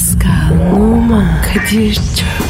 Pascal, Oman, Kadir çok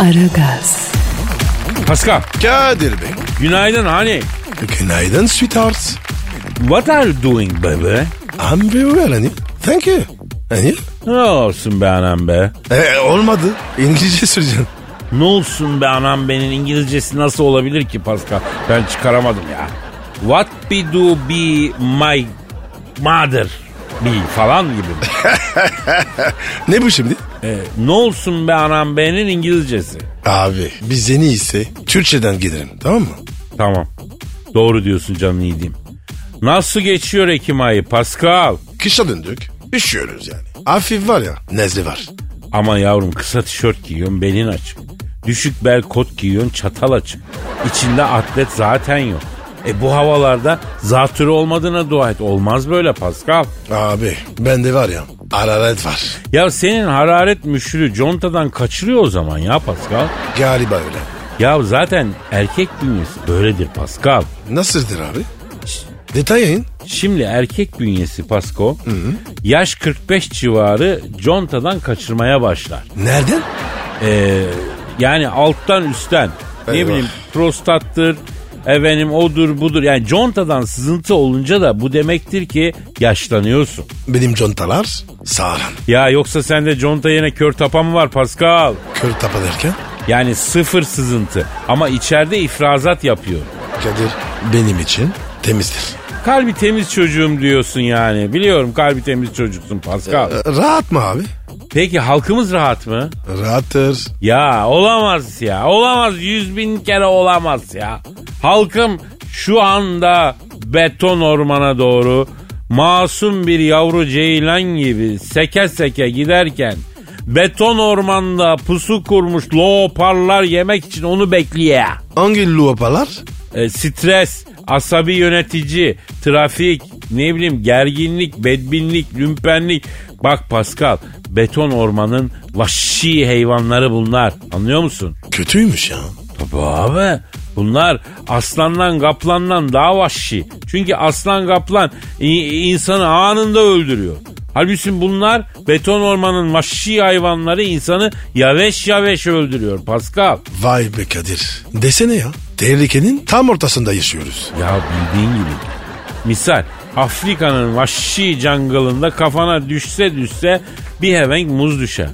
Aragaz, Pascal, Kadir Bey. günaydın hani. Günaydın sweetheart. What are you doing baby? I'm very well you? Thank you. You? Ne olsun be anam be? E, olmadı. İngilizce söyleyeceğim. Ne olsun be anam benim İngilizcesi nasıl olabilir ki Pascal? Ben çıkaramadım ya. What be do be my mother be falan gibi. mi? Ne bu şimdi? Ee, ne olsun be anam benim İngilizcesi. Abi biz en iyisi Türkçeden gidelim tamam mı? Tamam. Doğru diyorsun canım yiğidim. Nasıl geçiyor Ekim ayı Pascal? Kışa döndük. Üşüyoruz yani. Hafif var ya nezle var. Ama yavrum kısa tişört giyiyorsun belin açık. Düşük bel kot giyiyorsun çatal açık. İçinde atlet zaten yok. E bu havalarda zatürre olmadığına dua et. Olmaz böyle Pascal. Abi bende var ya hararet var. Ya senin hararet müşürü contadan kaçırıyor o zaman ya Pascal. Galiba öyle. Ya zaten erkek bünyesi böyledir Pascal. Nasıldır abi? Detay yayın. Şimdi erkek bünyesi Pasko yaş 45 civarı contadan kaçırmaya başlar. Nereden? Ee, yani alttan üstten ne Eyvah. bileyim prostattır efendim odur budur yani contadan sızıntı olunca da bu demektir ki yaşlanıyorsun. Benim contalar sağlam. Ya yoksa sende conta yerine kör tapa mı var Pascal? Kör tapa derken? Yani sıfır sızıntı ama içeride ifrazat yapıyor. Kadir benim için temizdir. Kalbi temiz çocuğum diyorsun yani. Biliyorum kalbi temiz çocuksun Pascal. E, Rahat mı abi? Peki halkımız rahat mı? Rahattır. Ya olamaz ya. Olamaz. Yüz bin kere olamaz ya. Halkım şu anda beton ormana doğru masum bir yavru ceylan gibi seke seke giderken beton ormanda pusu kurmuş leoparlar yemek için onu bekliyor. Hangi luapalar? E, stres, asabi yönetici, trafik, ne bileyim gerginlik, bedbinlik, lümpenlik. Bak Pascal, beton ormanın vahşi hayvanları bunlar. Anlıyor musun? Kötüymüş ya. Tabii abi. Bunlar aslandan kaplandan daha vahşi. Çünkü aslan kaplan insanı anında öldürüyor. Halbuki bunlar beton ormanın vahşi hayvanları insanı yavaş yavaş öldürüyor Pascal. Vay be Kadir. Desene ya. Tehlikenin tam ortasında yaşıyoruz. Ya bildiğin gibi. Misal Afrika'nın vahşi jungle'ında kafana düşse düşse bir hevenk muz düşer.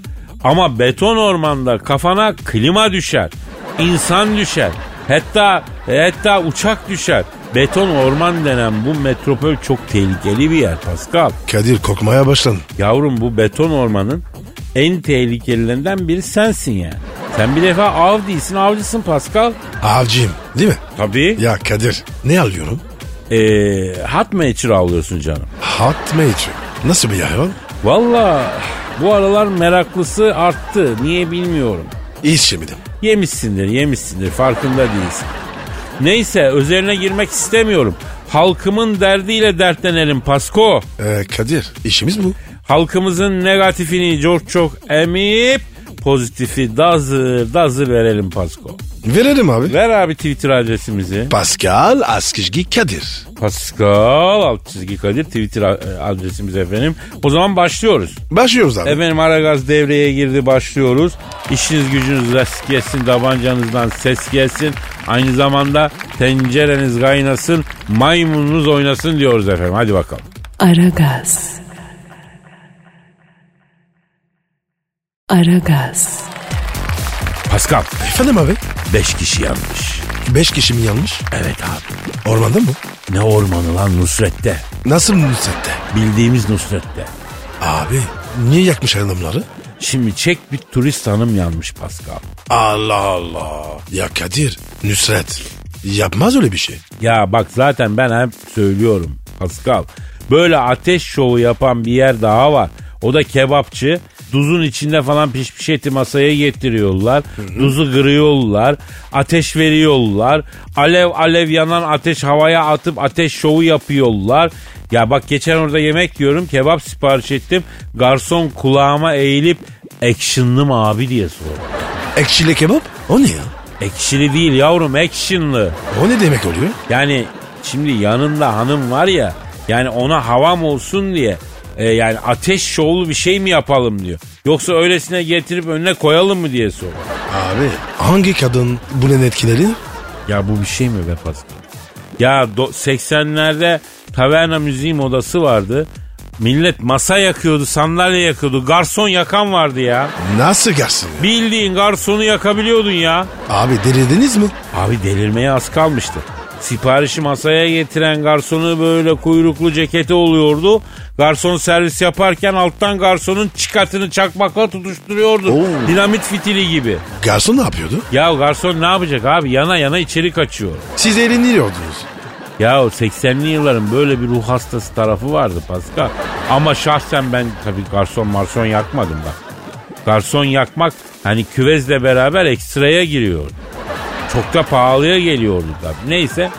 Ama beton ormanda kafana klima düşer. insan düşer. Hatta hatta uçak düşer. Beton orman denen bu metropol çok tehlikeli bir yer Pascal. Kadir korkmaya başladın. Yavrum bu beton ormanın en tehlikelilerinden biri sensin yani. Sen bir defa av değilsin avcısın Pascal. Avcıyım değil mi? Tabii. Ya Kadir ne alıyorum? Ee, hat mı avlıyorsun canım? Hot mate. Nasıl bir hayvan? Valla bu aralar meraklısı arttı. Niye bilmiyorum. İyi yemedim. Yemişsindir yemişsindir farkında değilsin. Neyse üzerine girmek istemiyorum. Halkımın derdiyle dertlenelim Pasko. Ee, Kadir işimiz bu. Halkımızın negatifini çok çok emip pozitifi dazır dazır verelim Pasko. Verelim abi. Ver abi Twitter adresimizi. Pascal Askizgi Kadir. Pascal alt çizgi Kadir Twitter a- adresimiz efendim. O zaman başlıyoruz. Başlıyoruz abi. Efendim Aragaz devreye girdi başlıyoruz. İşiniz gücünüz rast gelsin, tabancanızdan ses gelsin. Aynı zamanda tencereniz kaynasın, maymununuz oynasın diyoruz efendim. Hadi bakalım. Aragaz. Aragaz. Pascal, Efendim abi. 5 kişi yanmış. Beş kişi mi yanmış? Evet abi. Ormanda mı? Ne ormanı lan Nusret'te. Nasıl Nusret'te? Bildiğimiz Nusret'te. Abi niye yakmış adamları? Şimdi çek bir turist hanım yanmış Pascal. Allah Allah. Ya Kadir Nusret yapmaz öyle bir şey. Ya bak zaten ben hep söylüyorum Pascal. Böyle ateş şovu yapan bir yer daha var. O da kebapçı. Duzun içinde falan pişmiş eti masaya getiriyorlar. Duzu kırıyorlar. Ateş veriyorlar. Alev alev yanan ateş havaya atıp ateş şovu yapıyorlar. Ya bak geçen orada yemek yiyorum. Kebap sipariş ettim. Garson kulağıma eğilip actionlı mı abi diye sordu. Ekşili kebap? O ne ya? Ekşili değil yavrum actionlı. O ne demek oluyor? Yani şimdi yanında hanım var ya yani ona havam olsun diye e, yani ateş şovlu bir şey mi yapalım diyor. Yoksa öylesine getirip önüne koyalım mı diye sor. Abi hangi kadın bunun etkileri? Ya bu bir şey mi be Pascal? Ya do- 80'lerde taverna müziği modası vardı. Millet masa yakıyordu, sandalye yakıyordu. Garson yakan vardı ya. Nasıl gelsin ya? Bildiğin garsonu yakabiliyordun ya. Abi delirdiniz mi? Abi delirmeye az kalmıştı. Siparişi masaya getiren garsonu böyle kuyruklu ceketi oluyordu. Garson servis yaparken alttan garsonun çıkatını çakmakla tutuşturuyordu. Oo. Dinamit fitili gibi. Garson ne yapıyordu? Ya garson ne yapacak abi? Yana yana içeri kaçıyor. Siz eğleniyordunuz. Ya 80'li yılların böyle bir ruh hastası tarafı vardı Pascal. Ama şahsen ben tabii garson marson yakmadım bak. Garson yakmak hani küvezle beraber ekstraya giriyor. Çok da pahalıya geliyordu tabii. Neyse.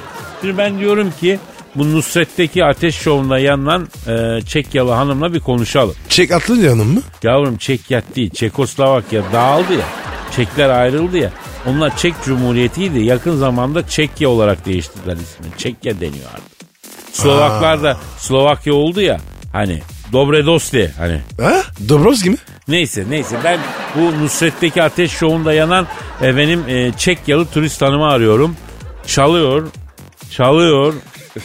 Şimdi ben diyorum ki bu Nusret'teki ateş şovunda yanılan e, Çekyalı hanımla bir konuşalım. Çek atlı yanım mı? Yavrum Çekyat değil Çekoslovakya dağıldı ya. Çekler ayrıldı ya. Onlar Çek Cumhuriyeti'ydi. Yakın zamanda Çekya olarak değiştirdiler ismini. Çekya deniyor artık. Slovaklar da Slovakya oldu ya. Hani Dobredosti hani. Ha? Dobrovski mi? Neyse neyse ben bu Nusret'teki ateş şovunda yanan e, benim e, Çekyalı turist hanımı arıyorum. Çalıyor. Çalıyor.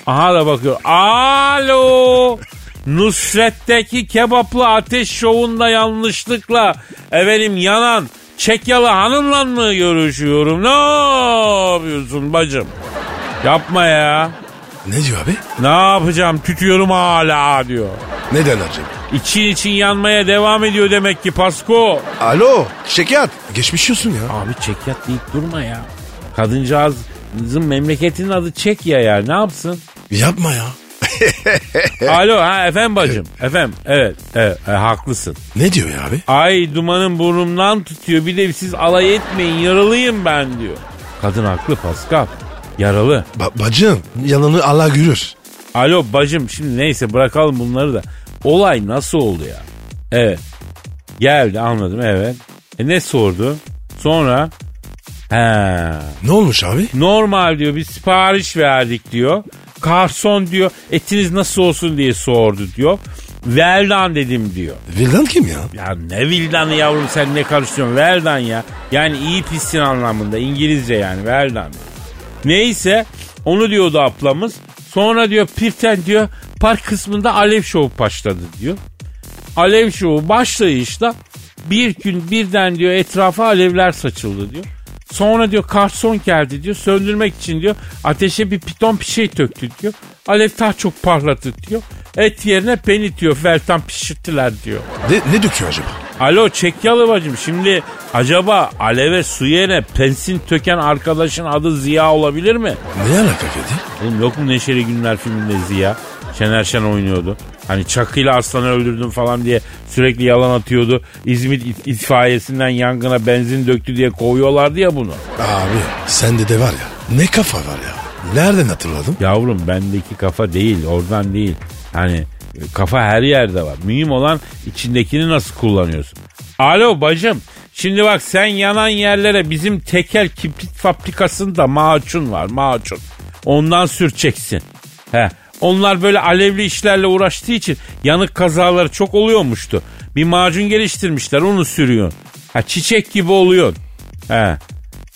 Aha da bakıyor. Alo. Nusret'teki kebaplı ateş şovunda yanlışlıkla efendim yanan Çekyalı hanımla mı görüşüyorum? Ne yapıyorsun bacım? Yapma ya. Ne diyor abi? Ne yapacağım? Tütüyorum hala diyor. Neden acaba? İçin için yanmaya devam ediyor demek ki Pasko. Alo şeker. Geçmiş olsun ya. Abi çekyat deyip durma ya. Kadıncağızın memleketinin adı Çekya ya. Ne yapsın? Yapma ya. Alo ha efendim bacım. Efendim evet, evet e, haklısın. Ne diyor ya abi? Ay dumanın burnumdan tutuyor. Bir de siz alay etmeyin yaralıyım ben diyor. Kadın haklı Pascal. Yaralı. Ba- bacım yanını Allah görür. Alo bacım şimdi neyse bırakalım bunları da. Olay nasıl oldu ya? Evet. Geldi anladım evet. E ne sordu? Sonra He. Ne olmuş abi? Normal diyor bir sipariş verdik diyor. Garson diyor etiniz nasıl olsun diye sordu diyor. Veldan dedim diyor. Vildan kim ya? Ya ne vildanı yavrum sen ne karıştırıyorsun veldan ya. Yani iyi pissin anlamında İngilizce yani veldan. Neyse onu diyordu ablamız. Sonra diyor Pirten diyor park kısmında alev şovu başladı diyor. Alev şovu başlayışta bir gün birden diyor etrafa alevler saçıldı diyor. Sonra diyor karson geldi diyor söndürmek için diyor ateşe bir piton bir şey töktü diyor. Alev daha çok parladı diyor. Et yerine peni diyor veltan pişirttiler diyor. Ne, ne döküyor acaba? Alo Çekyalı bacım şimdi acaba aleve su yerine pensin töken arkadaşın adı Ziya olabilir mi? Ne alaka Kadir? Oğlum yok mu Neşeli Günler filminde Ziya? Şener Şen oynuyordu. Hani çakıyla aslanı öldürdüm falan diye sürekli yalan atıyordu. İzmit it- itfaiyesinden yangına benzin döktü diye kovuyorlardı ya bunu. Abi sende de var ya ne kafa var ya. Nereden hatırladın? Yavrum bendeki kafa değil oradan değil. Hani e, kafa her yerde var. Mühim olan içindekini nasıl kullanıyorsun. Alo bacım. Şimdi bak sen yanan yerlere bizim tekel kibrit fabrikasında macun var macun. Ondan sürteceksin. He. Onlar böyle alevli işlerle uğraştığı için yanık kazaları çok oluyormuştu. Bir macun geliştirmişler onu sürüyorsun. Ha çiçek gibi oluyorsun. He.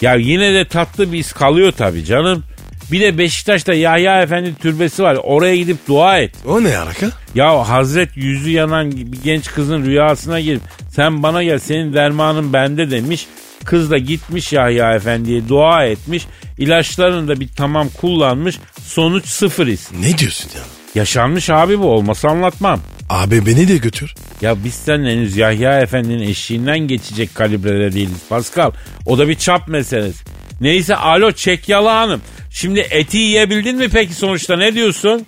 Ya yine de tatlı bir iz kalıyor tabii canım. Bir de Beşiktaş'ta Yahya Efendi türbesi var. Oraya gidip dua et. O ne alaka? Ya Hazret yüzü yanan bir genç kızın rüyasına girip sen bana gel senin dermanın bende demiş. Kız da gitmiş Yahya Efendi'ye dua etmiş. İlaçlarını da bir tamam kullanmış. Sonuç sıfır iz. Ne diyorsun ya? Yaşanmış abi bu olmasa anlatmam. Abi beni de götür. Ya biz seninle henüz Yahya Efendi'nin eşiğinden geçecek kalibrede değiliz Pascal. O da bir çap meselesi. Neyse alo Çekyalı Hanım. Şimdi eti yiyebildin mi peki sonuçta ne diyorsun?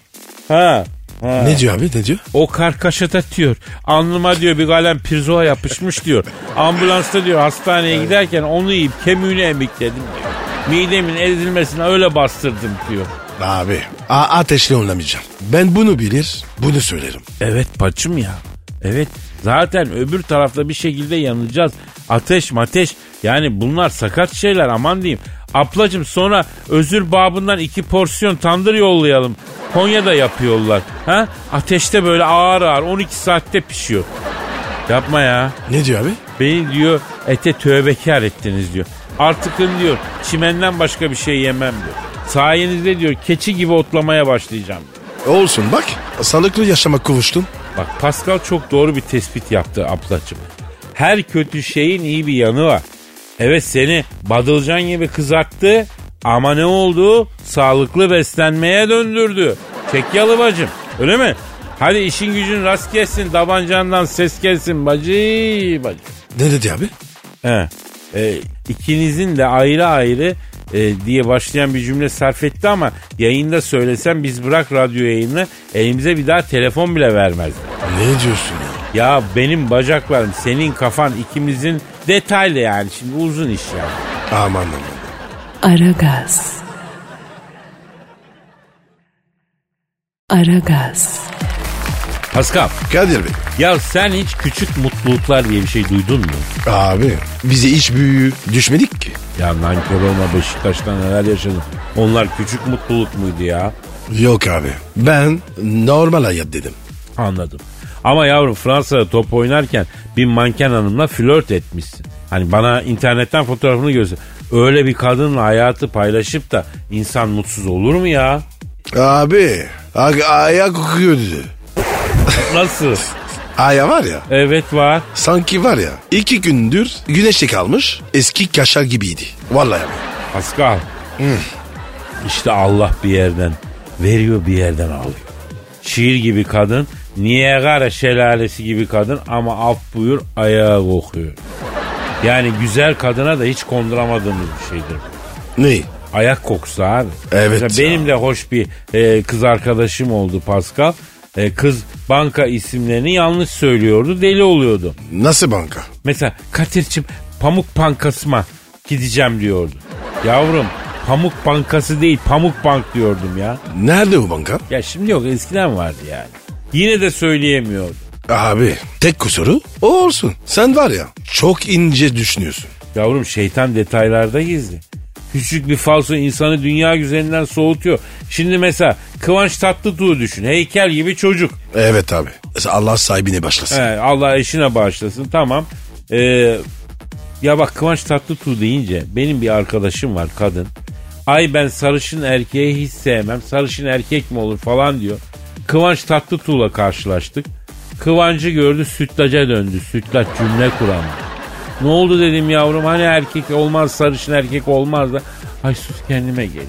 Ha Ne diyor abi ne diyor? O karkaşata diyor. Alnıma diyor bir kalem pirzola yapışmış diyor. Ambulansta diyor hastaneye giderken onu yiyip kemiğini emikledim diyor. Midemin ezilmesine öyle bastırdım diyor. Abi a- ateşle oynamayacağım. Ben bunu bilir bunu söylerim. Evet paçım ya. Evet zaten öbür tarafta bir şekilde yanacağız. Ateş mateş yani bunlar sakat şeyler aman diyeyim. Ablacım sonra özür babından iki porsiyon tandır yollayalım. Konya'da yapıyorlar. Ha? Ateşte böyle ağır ağır 12 saatte pişiyor. Yapma ya. Ne diyor abi? Beni diyor ete tövbekar ettiniz diyor. Artıkın diyor çimenden başka bir şey yemem diyor. Sayenizde diyor keçi gibi otlamaya başlayacağım diyor. Olsun bak sağlıklı yaşama kavuştun. Bak Pascal çok doğru bir tespit yaptı ablacığım. Her kötü şeyin iyi bir yanı var. Evet seni badılcan gibi kızarttı ama ne oldu? Sağlıklı beslenmeye döndürdü. Çek yalı bacım öyle mi? Hadi işin gücün rast gelsin tabancandan ses gelsin bacı bacı. Ne dedi abi? He. E, ikinizin de ayrı ayrı e, diye başlayan bir cümle sarf etti ama yayında söylesem biz bırak radyo yayını elimize bir daha telefon bile vermez. Ne diyorsun ya? Ya benim bacaklarım senin kafan ikimizin detaylı yani şimdi uzun iş yani. Aman aman. Aragaz. Aragaz. Pascal Kadir Bey. ya sen hiç küçük mutluluklar diye bir şey duydun mu? Abi bize iş büyüğü düşmedik ki. Ya nankör olma Beşiktaş'ta neler yaşadın. Onlar küçük mutluluk muydu ya? Yok abi. Ben normal hayat dedim. Anladım. Ama yavrum Fransa'da top oynarken bir manken hanımla flört etmişsin. Hani bana internetten fotoğrafını göster. Öyle bir kadınla hayatı paylaşıp da insan mutsuz olur mu ya? Abi a- ayak kokuyordu. Nasıl? Aya var ya Evet var. sanki var ya iki gündür güneşte kalmış eski kaşar gibiydi. Vallahi abi. Pascal. İşte Allah bir yerden veriyor bir yerden alıyor. Şiir gibi kadın, Niagara şelalesi gibi kadın ama af buyur ayağı kokuyor. Yani güzel kadına da hiç konduramadığımız bir şeydir. Ne? Ayak kokusu abi. Evet Mesela ya. benim de hoş bir e, kız arkadaşım oldu Pascal. E, kız banka isimlerini yanlış söylüyordu, deli oluyordu. Nasıl banka? Mesela Katir'cim Pamuk Bankası'ma gideceğim diyordu. Yavrum Pamuk Bankası değil Pamuk Bank diyordum ya. Nerede o banka? Ya şimdi yok eskiden vardı yani. Yine de söyleyemiyordu. Abi tek kusuru o olsun. Sen var ya çok ince düşünüyorsun. Yavrum şeytan detaylarda gizli. Küçük bir falso insanı dünya güzelinden soğutuyor. Şimdi mesela Kıvanç Tatlıtuğ'u düşün. Heykel gibi çocuk. Evet abi. Allah sahibine başlasın. He, Allah eşine bağışlasın tamam. Ee, ya bak Kıvanç Tatlıtuğ deyince benim bir arkadaşım var kadın. Ay ben sarışın erkeği hiç sevmem. Sarışın erkek mi olur falan diyor. Kıvanç Tatlıtuğ'la karşılaştık. Kıvancı gördü sütlaca döndü. Sütlaç cümle kuramı. Ne oldu dedim yavrum hani erkek olmaz sarışın erkek olmaz da. Ay sus kendime geleyim.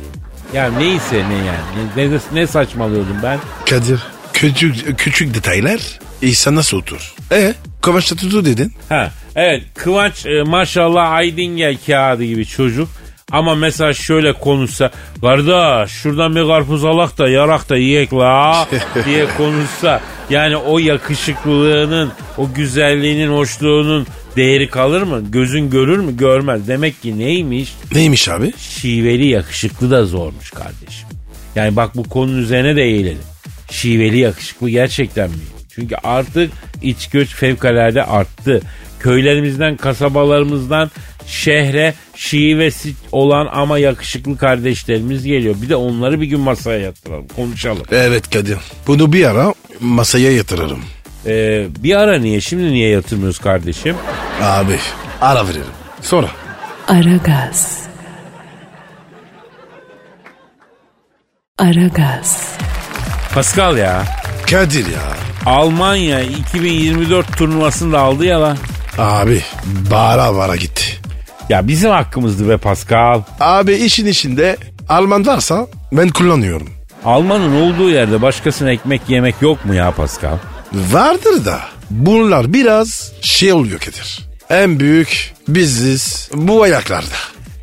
Ya neyse ne yani. Ne, ne, ne saçmalıyordum ben? Kadir küçük, küçük detaylar insana soğutur. E Kıvanç Tatlıtuğ dedin. Ha, evet Kıvanç e, maşallah Aydingel kağıdı gibi çocuk. Ama mesela şöyle konuşsa kardeş şuradan bir karpuz alak da yarak da yiyek la diye konuşsa yani o yakışıklılığının o güzelliğinin hoşluğunun değeri kalır mı? Gözün görür mü? Görmez. Demek ki neymiş? Neymiş abi? Şiveli yakışıklı da zormuş kardeşim. Yani bak bu konunun üzerine de eğilelim. Şiveli yakışıklı gerçekten mi? Çünkü artık iç göç fevkalade arttı. Köylerimizden, kasabalarımızdan şehre şivesi olan ama yakışıklı kardeşlerimiz geliyor. Bir de onları bir gün masaya yatıralım, konuşalım. Evet Kadir. Bunu bir ara masaya yatırırım. Ee, bir ara niye, şimdi niye yatırmıyoruz kardeşim? Abi ara veririm. Sonra. Aragaz. Aragaz. Pascal ya, Kadir ya. Almanya 2024 turnuvasını da aldı ya lan. Abi bara bara gitti. Ya bizim hakkımızdı be Pascal. Abi işin içinde Alman varsa ben kullanıyorum. Almanın olduğu yerde başkasına ekmek yemek yok mu ya Pascal? Vardır da bunlar biraz şey oluyor Kadir. En büyük biziz bu ayaklarda.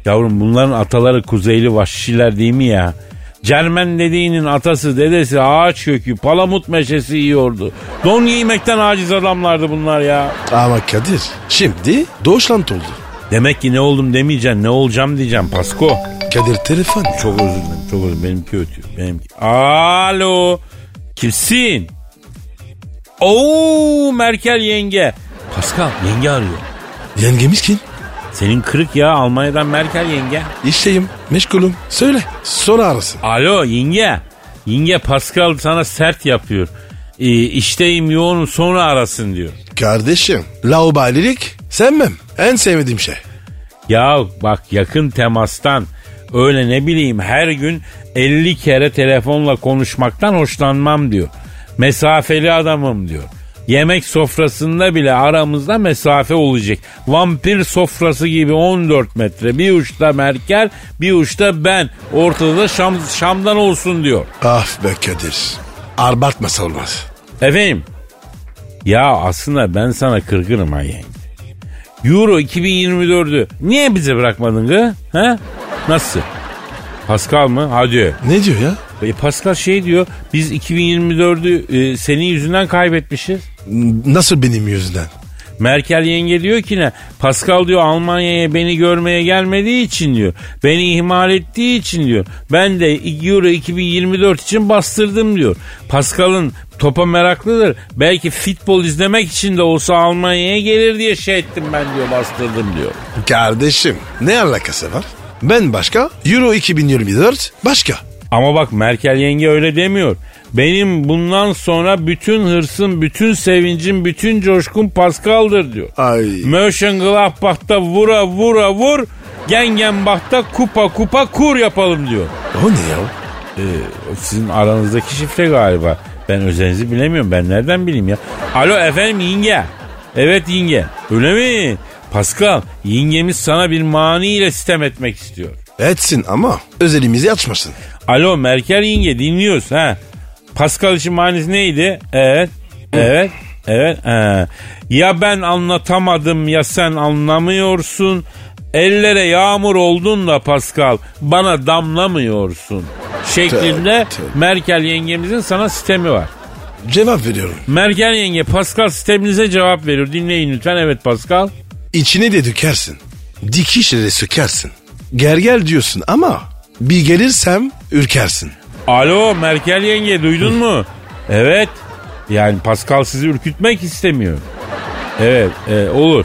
Yavrum bunların ataları kuzeyli vahşiler değil mi ya? Cermen dediğinin atası dedesi ağaç kökü palamut meşesi yiyordu. Don giymekten aciz adamlardı bunlar ya. Ama Kadir şimdi Doğuşlant oldu. Demek ki ne oldum demeyeceksin ne olacağım diyeceğim Pasko. Kadir telefon. Çok özür dilerim çok özür dilerim benimki ötüyor. Benimki. Alo kimsin? Oo Merkel yenge. Pascal yenge arıyor. Yengemiz kim? Senin kırık ya Almanya'dan Merkel yenge. İşteyim meşgulüm. Söyle sonra arasın. Alo yenge. Yenge Pascal sana sert yapıyor. Ee, işteyim yoğunum sonra arasın diyor. Kardeşim laubalilik sevmem. En sevmediğim şey. Ya bak yakın temastan öyle ne bileyim her gün 50 kere telefonla konuşmaktan hoşlanmam diyor. Mesafeli adamım diyor. Yemek sofrasında bile aramızda mesafe olacak. Vampir sofrası gibi 14 metre. Bir uçta Merkel, bir uçta ben. Ortada da Şam, Şam'dan olsun diyor. Ah be Kadir. Abartmasa olmaz. Efendim? Ya aslında ben sana kırgınım ha yenge. Euro 2024'ü niye bize bırakmadın gı? Ha? Nasıl? Pascal mı? Hadi. Ne diyor ya? E Pascal şey diyor biz 2024'ü e, senin yüzünden kaybetmişiz. Nasıl benim yüzümden? Merkel yenge diyor ki ne? Pascal diyor Almanya'ya beni görmeye gelmediği için diyor. Beni ihmal ettiği için diyor. Ben de Euro 2024 için bastırdım diyor. Pascal'ın topa meraklıdır. Belki futbol izlemek için de olsa Almanya'ya gelir diye şey ettim ben diyor bastırdım diyor. Kardeşim ne alakası var? Ben başka, Euro 2024 başka. Ama bak Merkel yenge öyle demiyor. Benim bundan sonra bütün hırsım, bütün sevincim, bütün coşkum Pascal'dır diyor. Ay. Mönchengladbach'ta vura vura vur, Gengenbach'ta kupa kupa kur yapalım diyor. O ne ya? Ee, sizin aranızdaki şifre galiba. Ben özelinizi bilemiyorum. Ben nereden bileyim ya? Alo efendim yenge. Evet yenge. Öyle mi? Pascal yengemiz sana bir mani ile sistem etmek istiyor. Etsin ama özelimizi açmasın. Alo Merkel yenge dinliyoruz ha. Pascal için manisi neydi? Evet. Evet. Evet. he. Ya ben anlatamadım ya sen anlamıyorsun. Ellere yağmur oldun da Pascal bana damlamıyorsun. Şeklinde Tövbe, tövbe. Merkel yengemizin sana sistemi var. Cevap veriyorum. Merkel yenge Pascal sisteminize cevap veriyor. Dinleyin lütfen. Evet Pascal. İçine de dökersin. Dikişleri sökersin. Gel gel diyorsun ama bir gelirsem ürkersin. Alo Merkel yenge duydun mu? Evet. Yani Pascal sizi ürkütmek istemiyor. Evet e, olur.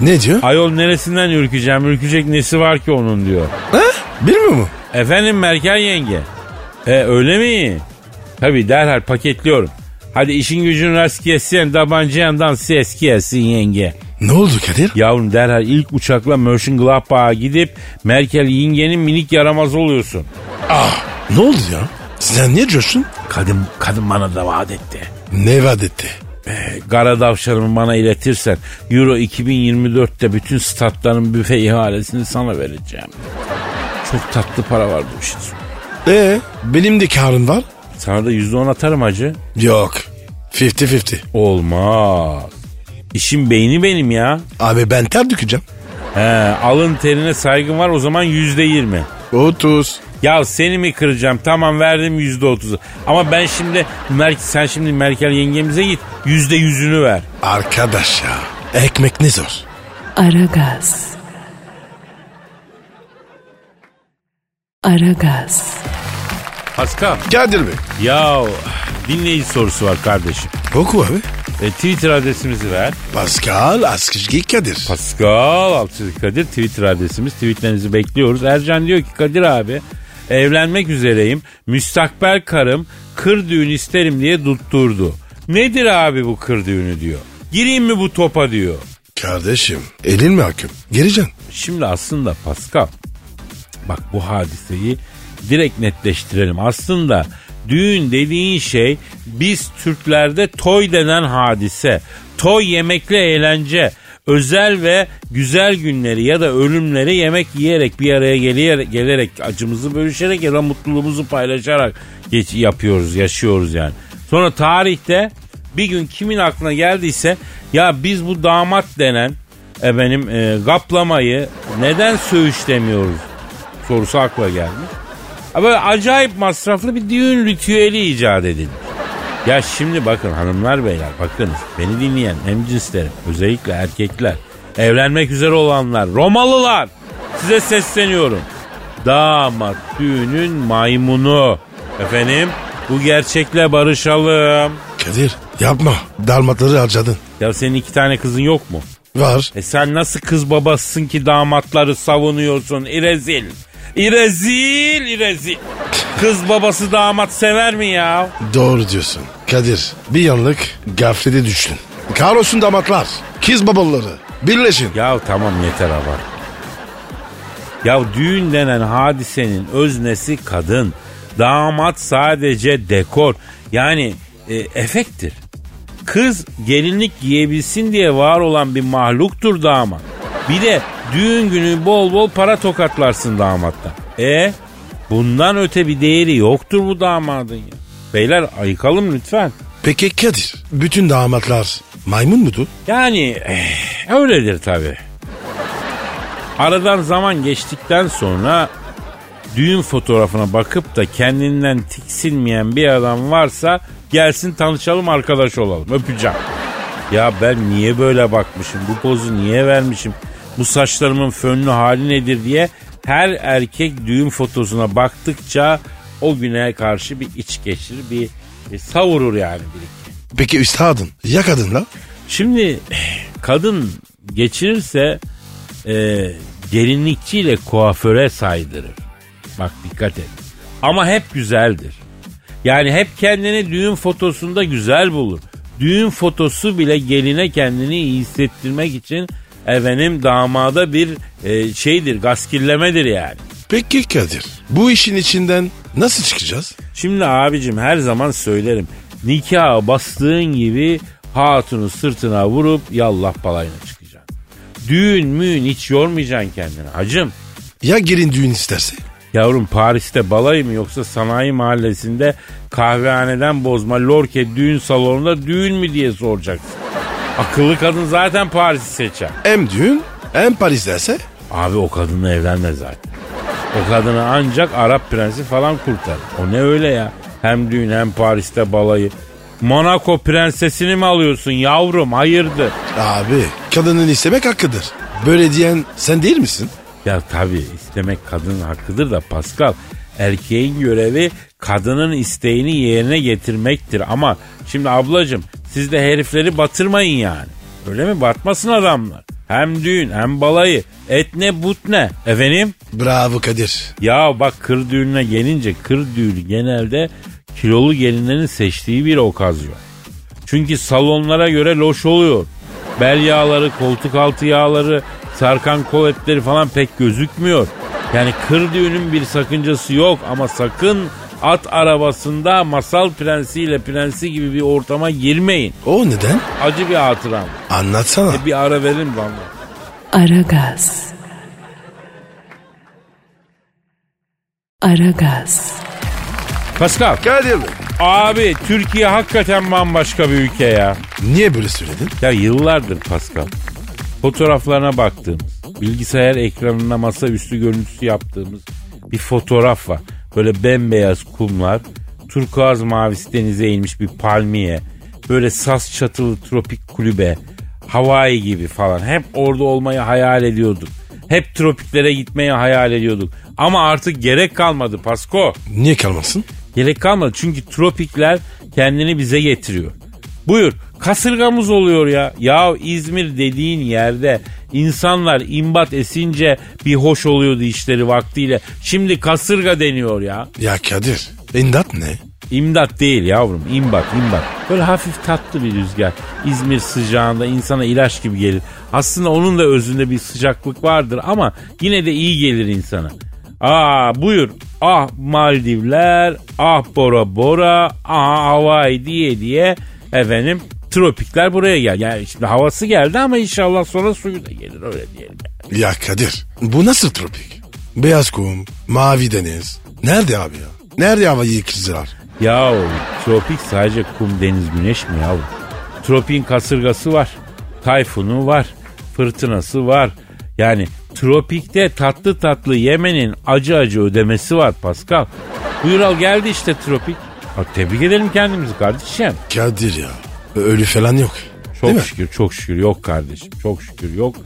Ne diyor? Ayol neresinden ürkeceğim? Ürkecek nesi var ki onun diyor. Ha? Bilmiyor mu? Efendim Merkel yenge. E öyle mi? Tabii derhal paketliyorum. Hadi işin gücün rast kessin, tabanca yandan ses kessin yenge. Ne oldu Kadir? Yavrum derhal ilk uçakla Mönchengladbach'a gidip Merkel yengenin minik yaramazı oluyorsun. Ah ne oldu ya? Sen niye coştun? Kadın, kadın bana da vaat etti. Ne vaat etti? Kara davşanımı bana iletirsen Euro 2024'te bütün statların büfe ihalesini sana vereceğim. Çok tatlı para var bu işin. Ee, benim de karım var. Sana da %10 atarım hacı. Yok. 50-50. Olmaz. İşin beyni benim ya. Abi ben ter dökeceğim. He, alın terine saygım var o zaman yüzde yirmi. 30. Ya seni mi kıracağım? Tamam verdim yüzde otuzu. Ama ben şimdi Mer sen şimdi Merkel yengemize git yüzde yüzünü ver. Arkadaş ya. Ekmek ne zor. Aragaz. Aragaz. Pascal. Kadir Bey. Ya dinleyici sorusu var kardeşim. Oku abi. E, Twitter adresimizi ver. Pascal Askışgi Kadir. Pascal Altçılık Kadir Twitter adresimiz. Tweetlerinizi bekliyoruz. Ercan diyor ki Kadir abi evlenmek üzereyim. Müstakbel karım kır düğün isterim diye tutturdu. Nedir abi bu kır düğünü diyor. Gireyim mi bu topa diyor. Kardeşim elin mi hakim? Geleceksin. Şimdi aslında Pascal bak bu hadiseyi direkt netleştirelim. Aslında düğün dediğin şey biz Türklerde toy denen hadise. Toy yemekle eğlence. Özel ve güzel günleri ya da ölümleri yemek yiyerek bir araya gelerek, gelerek acımızı bölüşerek ya da mutluluğumuzu paylaşarak geç, yapıyoruz, yaşıyoruz yani. Sonra tarihte bir gün kimin aklına geldiyse ya biz bu damat denen efendim e, gaplamayı neden söğüş demiyoruz sorusu akla gelmiş. Böyle acayip masraflı bir düğün ritüeli icat edilmiş. Ya şimdi bakın hanımlar beyler bakınız beni dinleyen hemcinslerim özellikle erkekler evlenmek üzere olanlar Romalılar size sesleniyorum. Damat düğünün maymunu efendim bu gerçekle barışalım. Kadir yapma. Dalmatları harcadın. Ya senin iki tane kızın yok mu? Var. E sen nasıl kız babasısın ki damatları savunuyorsun? İrezil. İrezil, irezil. Kız babası damat sever mi ya? Doğru diyorsun. Kadir bir yanlık gaflete düştün. Kahrolsun damatlar. Kız babaları. Birleşin. Ya tamam yeter abart. Ya düğün denen hadisenin öznesi kadın. Damat sadece dekor. Yani e, efektir. Kız gelinlik giyebilsin diye var olan bir mahluktur damat. Bir de düğün günü bol bol para tokatlarsın damattan. E bundan öte bir değeri yoktur bu damadın ya. Beyler ayıkalım lütfen. Peki Kadir bütün damatlar maymun mudur? Yani eh, öyledir tabi. Aradan zaman geçtikten sonra düğün fotoğrafına bakıp da kendinden tiksinmeyen bir adam varsa gelsin tanışalım arkadaş olalım öpeceğim. Ya ben niye böyle bakmışım bu pozu niye vermişim bu saçlarımın fönlü hali nedir diye her erkek düğün fotosuna baktıkça o güne karşı bir iç geçirir bir, bir savurur yani bir iki. Peki üstadın ya kadınla? Şimdi kadın geçirirse e, gelinlikçiyle kuaföre saydırır. Bak dikkat et. Ama hep güzeldir. Yani hep kendini düğün fotosunda güzel bulur. Düğün fotosu bile geline kendini iyi hissettirmek için efendim damada bir e, şeydir, gaskillemedir yani. Peki Kadir bu işin içinden nasıl çıkacağız? Şimdi abicim her zaman söylerim. Nikaha bastığın gibi hatunu sırtına vurup yallah balayına çıkacaksın. Düğün müğün hiç yormayacaksın kendini hacım. Ya gelin düğün isterse? Yavrum Paris'te balayı mı yoksa sanayi mahallesinde kahvehaneden bozma Lorke düğün salonunda düğün mü diye soracaksın. Akıllı kadın zaten Paris'i seçer. Hem düğün hem Paris derse? Abi o kadınla evlenme zaten. O kadını ancak Arap prensi falan kurtar. O ne öyle ya? Hem düğün hem Paris'te balayı. Monaco prensesini mi alıyorsun yavrum hayırdır? Abi kadının istemek hakkıdır. Böyle diyen sen değil misin? Ya tabii istemek kadının hakkıdır da Pascal erkeğin görevi kadının isteğini yerine getirmektir. Ama şimdi ablacım siz de herifleri batırmayın yani. Öyle mi? Batmasın adamlar. Hem düğün hem balayı. Et ne but ne. Efendim? Bravo Kadir. Ya bak kır düğününe gelince kır düğünü genelde kilolu gelinlerin seçtiği bir okazyon. Çünkü salonlara göre loş oluyor. Bel yağları, koltuk altı yağları, sarkan kol etleri falan pek gözükmüyor. Yani kır düğünün bir sakıncası yok ama sakın at arabasında masal prensiyle prensi gibi bir ortama girmeyin. O neden? Acı bir hatıram. Anlatsana. E bir ara verin bana. Aragaz. Aragaz. Pascal. Kadir Bey. Abi Türkiye hakikaten bambaşka bir ülke ya. Niye böyle söyledin? Ya yıllardır Pascal. Fotoğraflarına baktığımız, bilgisayar ekranına masaüstü görüntüsü yaptığımız bir fotoğraf var. Böyle bembeyaz kumlar, turkuaz mavisi denize inmiş bir palmiye, böyle sas çatılı tropik kulübe, Hawaii gibi falan. Hep orada olmayı hayal ediyorduk. Hep tropiklere gitmeyi hayal ediyorduk. Ama artık gerek kalmadı Pasko. Niye kalmasın? Gerek kalmadı çünkü tropikler kendini bize getiriyor. Buyur kasırgamız oluyor ya. Ya İzmir dediğin yerde insanlar imbat esince bir hoş oluyordu işleri vaktiyle. Şimdi kasırga deniyor ya. Ya Kadir. İmdat ne? İmdat değil yavrum imbat imbat. Böyle hafif tatlı bir rüzgar. İzmir sıcağında insana ilaç gibi gelir. Aslında onun da özünde bir sıcaklık vardır ama yine de iyi gelir insana. Aa buyur. Ah Maldivler, ah Bora Bora, ah Hawaii diye diye efendim tropikler buraya gel. Yani şimdi havası geldi ama inşallah sonra suyu da gelir öyle diyelim. Yani. Ya Kadir. Bu nasıl tropik? Beyaz kum, mavi deniz. Nerede abi ya? Nerede havayı yıkızlar? Ya tropik sadece kum, deniz, güneş mi yavrum? Tropiğin kasırgası var. Tayfunu var. Fırtınası var. Yani Tropikte tatlı tatlı yemenin acı acı ödemesi var Pascal. Buyur al geldi işte tropik. Ha, tebrik edelim kendimizi kardeşim. Kadir ya. Ölü falan yok. Çok Değil mi? şükür çok şükür yok kardeşim çok şükür yok.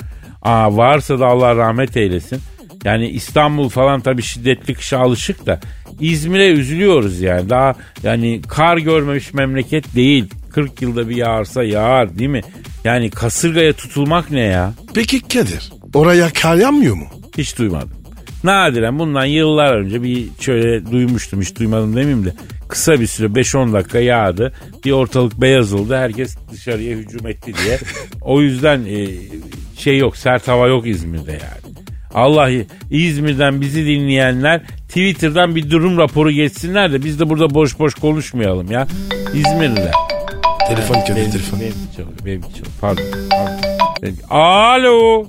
Aa, varsa da Allah rahmet eylesin. Yani İstanbul falan tabii şiddetli kışa alışık da İzmir'e üzülüyoruz yani. Daha yani kar görmemiş memleket değil. 40 yılda bir yağarsa yağar değil mi? Yani kasırgaya tutulmak ne ya? Peki Kadir oraya kar yanmıyor mu? Hiç duymadım. Nadiren bundan yıllar önce bir şöyle duymuştum hiç duymadım demeyeyim de kısa bir süre 5-10 dakika yağdı. Bir ortalık beyaz oldu herkes dışarıya hücum etti diye. O yüzden e, şey yok sert hava yok İzmir'de yani. Allah İzmir'den bizi dinleyenler Twitter'dan bir durum raporu geçsinler de biz de burada boş boş konuşmayalım ya. İzmirliler. Telefon Benim, telefon. benim benim çalıyor. Pardon. pardon. Benim- Alo.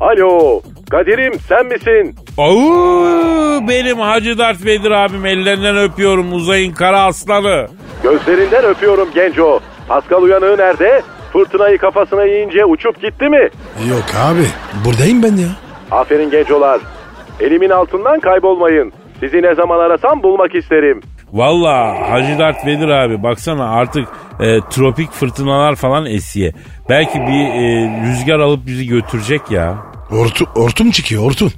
Alo, Kadir'im sen misin? Oo, benim Hacı Dert Vedir abim ellerinden öpüyorum uzayın kara aslanı. Gözlerinden öpüyorum genco. Pascal uyanığı nerede? Fırtınayı kafasına yiyince uçup gitti mi? Yok abi buradayım ben ya. Aferin gencolar. Elimin altından kaybolmayın. Sizi ne zaman arasam bulmak isterim. Valla Hacı Dert Vedir abi baksana artık e, tropik fırtınalar falan esiye. Belki bir e, rüzgar alıp bizi götürecek ya. Ortu, hortum çıkıyor hortum.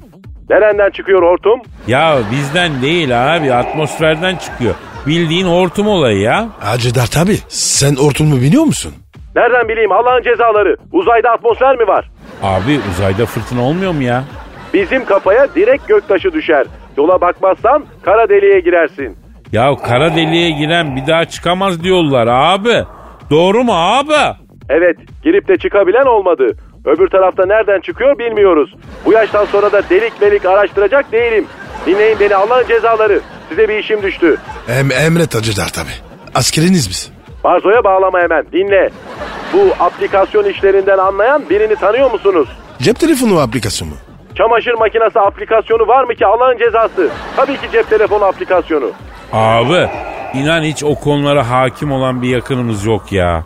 Nereden çıkıyor hortum? Ya bizden değil abi atmosferden çıkıyor. Bildiğin hortum olayı ya. Hacı Dert abi sen hortumu biliyor musun? Nereden bileyim Allah'ın cezaları. Uzayda atmosfer mi var? Abi uzayda fırtına olmuyor mu ya? Bizim kafaya direkt göktaşı düşer. Yola bakmazsan kara deliğe girersin. Ya kara deliğe giren bir daha çıkamaz diyorlar abi. Doğru mu abi? Evet, girip de çıkabilen olmadı. Öbür tarafta nereden çıkıyor bilmiyoruz. Bu yaştan sonra da delik melik araştıracak değilim. Dinleyin beni Allah'ın cezaları. Size bir işim düştü. Em, emret Hacı Dert abi. Askeriniz biz. Barzo'ya bağlama hemen. Dinle. Bu aplikasyon işlerinden anlayan birini tanıyor musunuz? Cep telefonu aplikasyonu mu? Çamaşır makinesi aplikasyonu var mı ki Allah'ın cezası? Tabii ki cep telefonu aplikasyonu. Abi inan hiç o konulara hakim olan bir yakınımız yok ya.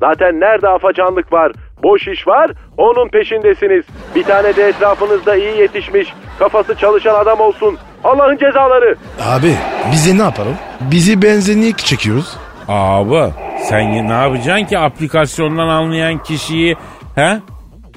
Zaten nerede afacanlık var, boş iş var, onun peşindesiniz. Bir tane de etrafınızda iyi yetişmiş, kafası çalışan adam olsun. Allah'ın cezaları. Abi bize ne yapalım? Bizi benzinlik çekiyoruz. Abi sen ne yapacaksın ki aplikasyondan anlayan kişiyi he?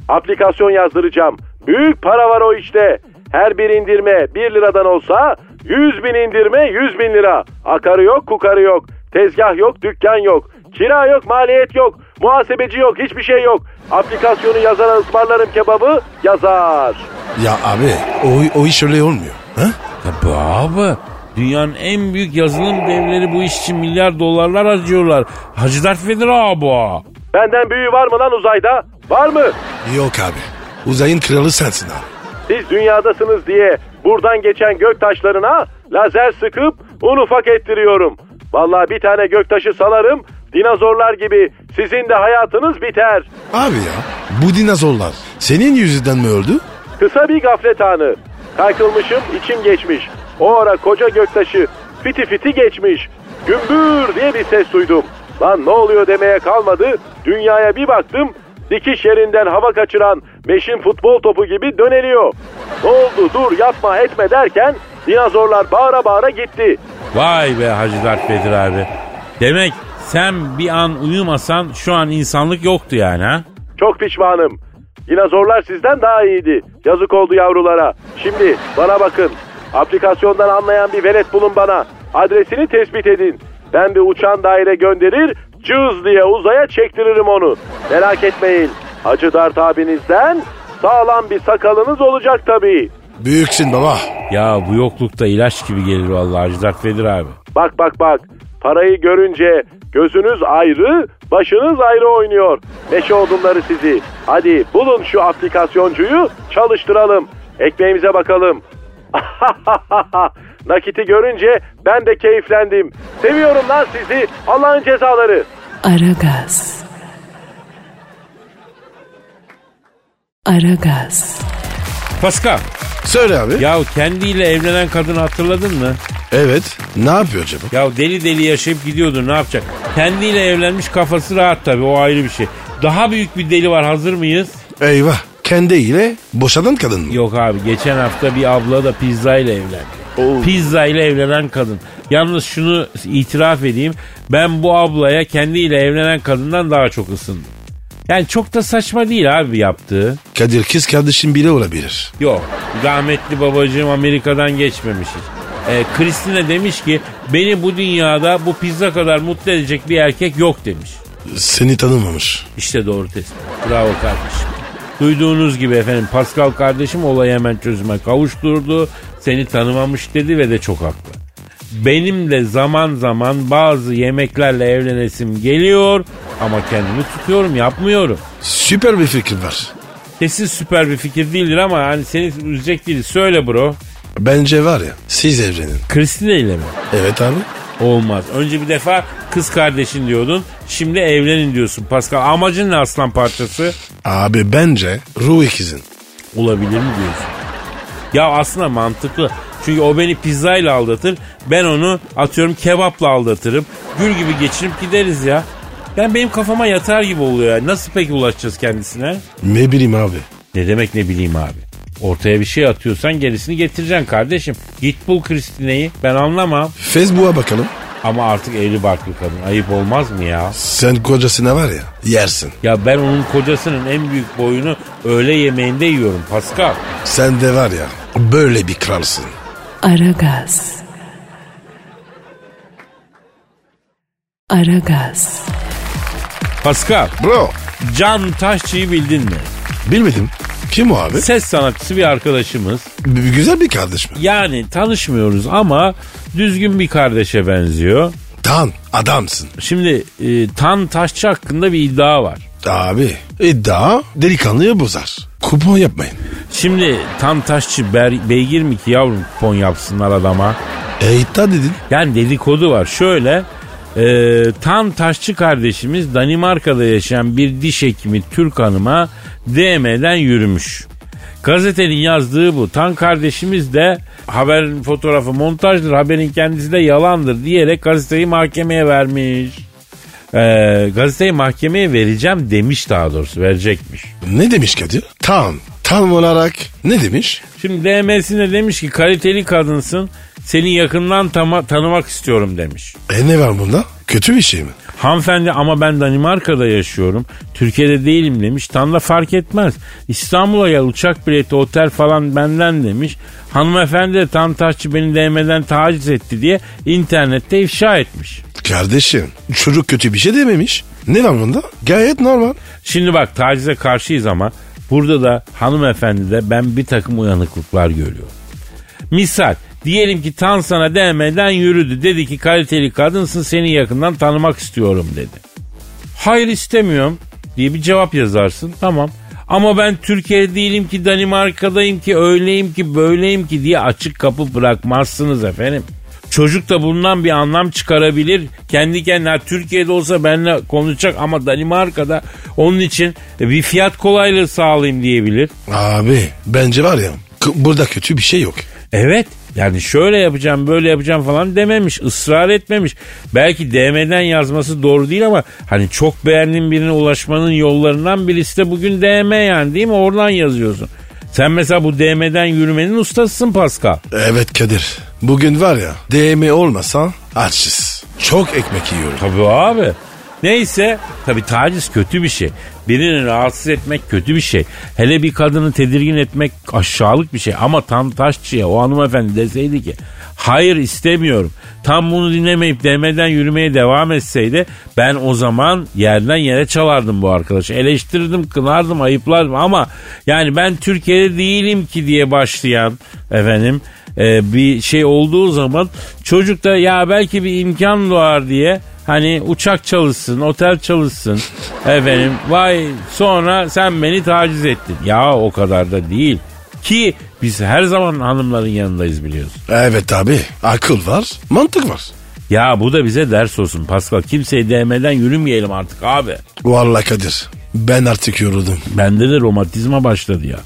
Aplikasyon yazdıracağım. Büyük para var o işte. Her bir indirme 1 liradan olsa 100 bin indirme 100 bin lira. Akarı yok kukarı yok. Tezgah yok dükkan yok. Kira yok maliyet yok. Muhasebeci yok hiçbir şey yok. Aplikasyonu yazana ısmarlarım kebabı yazar. Ya abi o, o iş öyle olmuyor. Ha? Tabii abi. Dünyanın en büyük yazılım devleri bu iş için milyar dolarlar harcıyorlar. Hacı Dert Vedir abi. Benden büyüğü var mı lan uzayda? Var mı? Yok abi. Uzayın kralı sensin abi. Siz dünyadasınız diye buradan geçen göktaşlarına lazer sıkıp un ufak ettiriyorum. Vallahi bir tane göktaşı salarım, dinozorlar gibi sizin de hayatınız biter. Abi ya bu dinozorlar senin yüzünden mi öldü? Kısa bir gaflet anı. Kaykılmışım, içim geçmiş. O ara koca göktaşı fiti fiti geçmiş. Gümbür diye bir ses duydum. Lan ne oluyor demeye kalmadı. Dünyaya bir baktım. Dikiş yerinden hava kaçıran meşin futbol topu gibi döneliyor. Ne oldu dur yapma etme derken dinozorlar bağıra bağıra gitti. Vay be Hacı Dert Vedir abi. Demek sen bir an uyumasan şu an insanlık yoktu yani ha? Çok pişmanım. Dinozorlar sizden daha iyiydi. Yazık oldu yavrulara. Şimdi bana bakın. Aplikasyondan anlayan bir velet bulun bana. Adresini tespit edin. Ben bir uçan daire gönderir, cız diye uzaya çektiririm onu. Merak etmeyin. Hacı Dert abinizden sağlam bir sakalınız olacak tabii. Büyüksün baba. Ya bu yoklukta ilaç gibi gelir vallahi Hacı Dert Vedir abi. Bak bak bak. Parayı görünce gözünüz ayrı, başınız ayrı oynuyor. Meşe odunları sizi. Hadi bulun şu aplikasyoncuyu, çalıştıralım. Ekmeğimize bakalım. Nakiti görünce ben de keyiflendim. Seviyorum lan sizi. Allah'ın cezaları. Aragaz. Aragaz. Pascal Söyle abi. ya kendiyle evlenen kadını hatırladın mı? Evet. Ne yapıyor acaba? Ya deli deli yaşayıp gidiyordu ne yapacak? Kendiyle evlenmiş kafası rahat tabii o ayrı bir şey. Daha büyük bir deli var hazır mıyız? Eyvah. kendiyle boşanan kadın mı? Yok abi geçen hafta bir abla da pizza ile evlendi. Pizza ile evlenen kadın. Yalnız şunu itiraf edeyim. Ben bu ablaya kendiyle evlenen kadından daha çok ısındım. Yani çok da saçma değil abi yaptığı. Kadir kız kardeşim bile olabilir. Yok. Rahmetli babacığım Amerika'dan geçmemiş hiç. Ee, Christine demiş ki beni bu dünyada bu pizza kadar mutlu edecek bir erkek yok demiş. Seni tanımamış. İşte doğru tespit. Bravo kardeşim. Duyduğunuz gibi efendim Pascal kardeşim olayı hemen çözüme kavuşturdu. Seni tanımamış dedi ve de çok haklı. Benim de zaman zaman bazı yemeklerle evlenesim geliyor ama kendimi tutuyorum yapmıyorum. Süper bir fikir var. Kesin süper bir fikir değildir ama hani seni üzecek değil. Söyle bro. Bence var ya siz evlenin. Christine ile mi? Evet abi. Olmaz. Önce bir defa kız kardeşin diyordun. Şimdi evlenin diyorsun Pascal. Amacın ne aslan parçası? Abi bence ruh ikizin. Olabilir mi diyorsun? Ya aslında mantıklı. Çünkü o beni pizzayla aldatır. Ben onu atıyorum kebapla aldatırım. Gül gibi geçirip gideriz ya. Ben benim kafama yatar gibi oluyor ya. Nasıl peki ulaşacağız kendisine? Ne bileyim abi. Ne demek ne bileyim abi. Ortaya bir şey atıyorsan gerisini getireceksin kardeşim. Git bul Kristine'yi. Ben anlamam. Facebook'a bakalım. Ama artık evli barklı kadın. Ayıp olmaz mı ya? Sen kocasına var ya yersin. Ya ben onun kocasının en büyük boyunu öğle yemeğinde yiyorum Pascal. Sen de var ya böyle bir kralsın. Aragaz. Aragaz. Pascal, Bro Can Taşçı'yı bildin mi? bilmedim. Kim o abi? Ses sanatçısı bir arkadaşımız. B- güzel bir kardeş mi? Yani tanışmıyoruz ama düzgün bir kardeşe benziyor. Tan adamsın. Şimdi e, Tan Taşçı hakkında bir iddia var. Abi iddia delikanlıyı bozar. Kupon yapmayın. Şimdi Tan Taşçı ber- beygir mi ki yavrum kupon yapsınlar adama? E iddia dedin. Yani dedikodu var. Şöyle e, Tan Taşçı kardeşimiz Danimarka'da yaşayan bir diş hekimi Türk hanıma DM'den yürümüş. Gazetenin yazdığı bu. Tan kardeşimiz de haberin fotoğrafı montajdır, haberin kendisi de yalandır diyerek gazeteyi mahkemeye vermiş. Ee, gazeteyi mahkemeye vereceğim demiş daha doğrusu verecekmiş. Ne demiş Kadir? Tam. Tam olarak ne demiş? Şimdi DM'sine demiş ki kaliteli kadınsın seni yakından tama- tanımak istiyorum demiş. E ne var bunda? Kötü bir şey mi? Hanımefendi ama ben Danimarka'da yaşıyorum. Türkiye'de değilim demiş. Tam da fark etmez. İstanbul'a gel uçak bileti otel falan benden demiş. Hanımefendi de tam taşçı beni DM'den taciz etti diye internette ifşa etmiş. Kardeşim çocuk kötü bir şey dememiş. Ne bunda? Gayet normal. Şimdi bak tacize karşıyız ama burada da hanımefendi de ben bir takım uyanıklıklar görüyorum. Misal diyelim ki Tan sana DM'den yürüdü. Dedi ki kaliteli kadınsın seni yakından tanımak istiyorum dedi. Hayır istemiyorum diye bir cevap yazarsın. Tamam. Ama ben Türkiye'de değilim ki Danimarka'dayım ki öyleyim ki böyleyim ki diye açık kapı bırakmazsınız efendim. Çocuk da bundan bir anlam çıkarabilir. Kendi kendine "Ha, Türkiye'de olsa benimle konuşacak ama Danimarka'da onun için bir fiyat kolaylığı sağlayayım diyebilir. Abi bence var ya burada kötü bir şey yok. Evet yani şöyle yapacağım böyle yapacağım falan dememiş ısrar etmemiş. Belki DM'den yazması doğru değil ama hani çok beğendiğin birine ulaşmanın yollarından birisi de bugün DM yani değil mi oradan yazıyorsun. Sen mesela bu DM'den yürümenin ustasısın Pascal. Evet Kadir. Bugün var ya DM olmasa açız. Çok ekmek yiyorum. Tabii abi. Neyse tabii taciz kötü bir şey. Birini rahatsız etmek kötü bir şey. Hele bir kadını tedirgin etmek aşağılık bir şey. Ama tam taşçıya o hanımefendi deseydi ki hayır istemiyorum. Tam bunu dinlemeyip demeden yürümeye devam etseydi ben o zaman yerden yere çalardım bu arkadaşı. Eleştirdim, kınardım, ayıplardım ama yani ben Türkiye'de değilim ki diye başlayan efendim e, bir şey olduğu zaman çocuk da ya belki bir imkan doğar diye Hani uçak çalışsın, otel çalışsın. Efendim vay sonra sen beni taciz ettin. Ya o kadar da değil. Ki biz her zaman hanımların yanındayız biliyorsun. Evet abi akıl var mantık var. Ya bu da bize ders olsun Pascal. Kimseyi değmeden yürümeyelim artık abi. Vallahi Kadir ben artık yoruldum. Bende de romatizma başladı ya.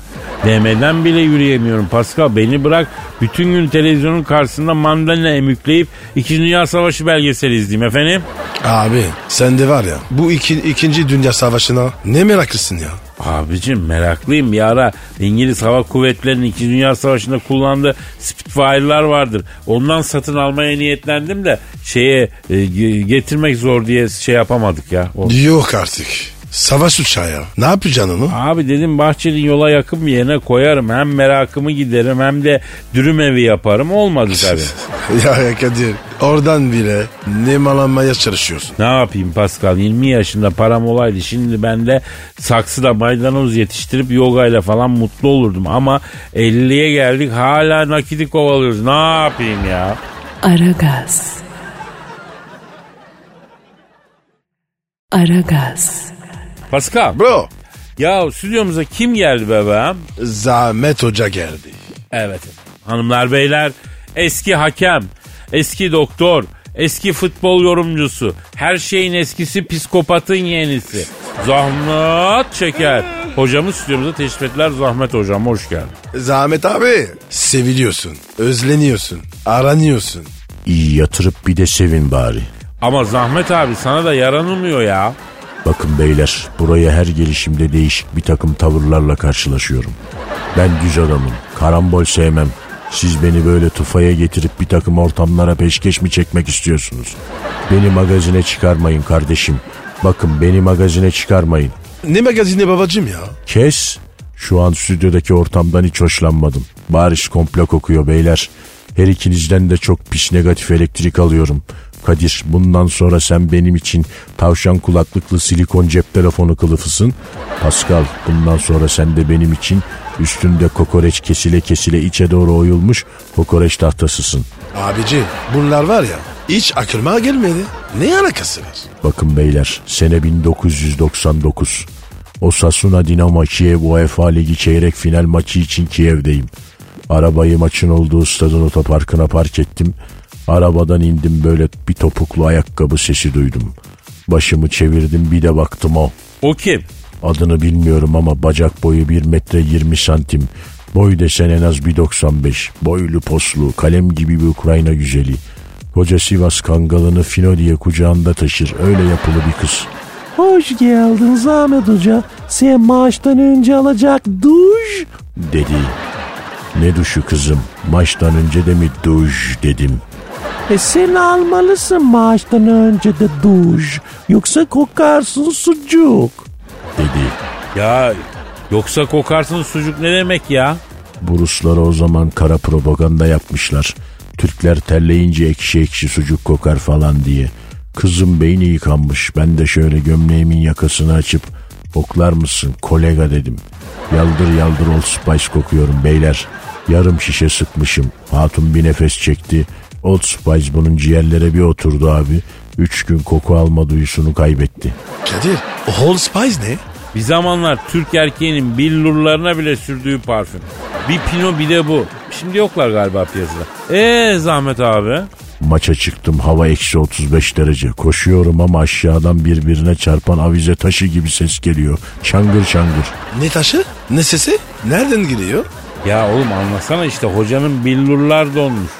Demeden bile yürüyemiyorum Pascal. Beni bırak bütün gün televizyonun karşısında mandalina emükleyip 2. Dünya Savaşı belgeseli izleyeyim efendim. Abi sen de var ya bu iki, ikinci dünya savaşına ne meraklısın ya. Abicim meraklıyım bir ara İngiliz Hava Kuvvetleri'nin 2. Dünya Savaşı'nda kullandığı Spitfire'lar vardır. Ondan satın almaya niyetlendim de şeye e, getirmek zor diye şey yapamadık ya. Yok artık. Savaş uçağı ya. Ne yapacaksın onu? Abi dedim Bahçeli'nin yola yakın bir yerine koyarım. Hem merakımı giderim hem de dürüm evi yaparım. Olmadı tabii. ya, ya Kadir oradan bile nemalanmaya çalışıyorsun. Ne yapayım Pascal 20 yaşında param olaydı şimdi ben de saksıda maydanoz yetiştirip yogayla falan mutlu olurdum ama 50'ye geldik hala nakiti kovalıyoruz ne yapayım ya Aragaz. Aragaz. Pascal Bro ya stüdyomuza kim geldi bebeğim Zahmet Hoca geldi. evet hanımlar beyler eski hakem eski doktor eski futbol yorumcusu her şeyin eskisi psikopatın yenisi Zahmet Çeker hocamız stüdyomuza teşrif ettiler Zahmet hocam hoş geldin Zahmet abi seviliyorsun, özleniyorsun, aranıyorsun. İyi yatırıp bir de sevin bari. Ama Zahmet abi sana da yaranılmıyor ya. Bakın beyler buraya her gelişimde değişik bir takım tavırlarla karşılaşıyorum. Ben düz adamım. Karambol sevmem. Siz beni böyle tufaya getirip bir takım ortamlara peşkeş mi çekmek istiyorsunuz? Beni magazine çıkarmayın kardeşim. Bakın beni magazine çıkarmayın. Ne magazini babacım ya? Kes. Şu an stüdyodaki ortamdan hiç hoşlanmadım. Bariz komplo kokuyor beyler. Her ikinizden de çok pis negatif elektrik alıyorum. Kadir bundan sonra sen benim için tavşan kulaklıklı silikon cep telefonu kılıfısın. Pascal bundan sonra sen de benim için üstünde kokoreç kesile kesile içe doğru oyulmuş kokoreç tahtasısın. Abici bunlar var ya hiç aklıma gelmedi. Ne alakası var? Bakın beyler sene 1999. Osasuna Dinamo Kiev UEFA Ligi çeyrek final maçı için Kiev'deyim. Arabayı maçın olduğu stadın otoparkına park ettim. Arabadan indim böyle bir topuklu ayakkabı sesi duydum. Başımı çevirdim bir de baktım o. O kim? Adını bilmiyorum ama bacak boyu 1 metre 20 santim. Boy desen en az 1.95. Boylu poslu, kalem gibi bir Ukrayna güzeli. Koca Sivas kangalını Fino diye kucağında taşır. Öyle yapılı bir kız. Hoş geldin Zahmet Hoca. Sen maaştan önce alacak duş. Dedi. Ne duşu kızım? Maçtan önce de mi duş dedim. E sen almalısın maaştan önce de duş. Yoksa kokarsın sucuk. Dedi. Ya yoksa kokarsın sucuk ne demek ya? Bu Ruslara o zaman kara propaganda yapmışlar. Türkler terleyince ekşi ekşi sucuk kokar falan diye. Kızım beyni yıkanmış. Ben de şöyle gömleğimin yakasını açıp koklar mısın kolega dedim. Yaldır yaldır Old Spice kokuyorum beyler. Yarım şişe sıkmışım. Hatun bir nefes çekti. Old Spice bunun ciğerlere bir oturdu abi. Üç gün koku alma duyusunu kaybetti. Kadir o Whole Spice ne? Bir zamanlar Türk erkeğinin billurlarına bile sürdüğü parfüm. Bir pino bir de bu. Şimdi yoklar galiba piyasada. Eee Zahmet abi? Maça çıktım hava eksi 35 derece. Koşuyorum ama aşağıdan birbirine çarpan avize taşı gibi ses geliyor. Çangır çangır. Ne taşı? Ne sesi? Nereden geliyor? Ya oğlum anlasana işte hocanın billurlar donmuş.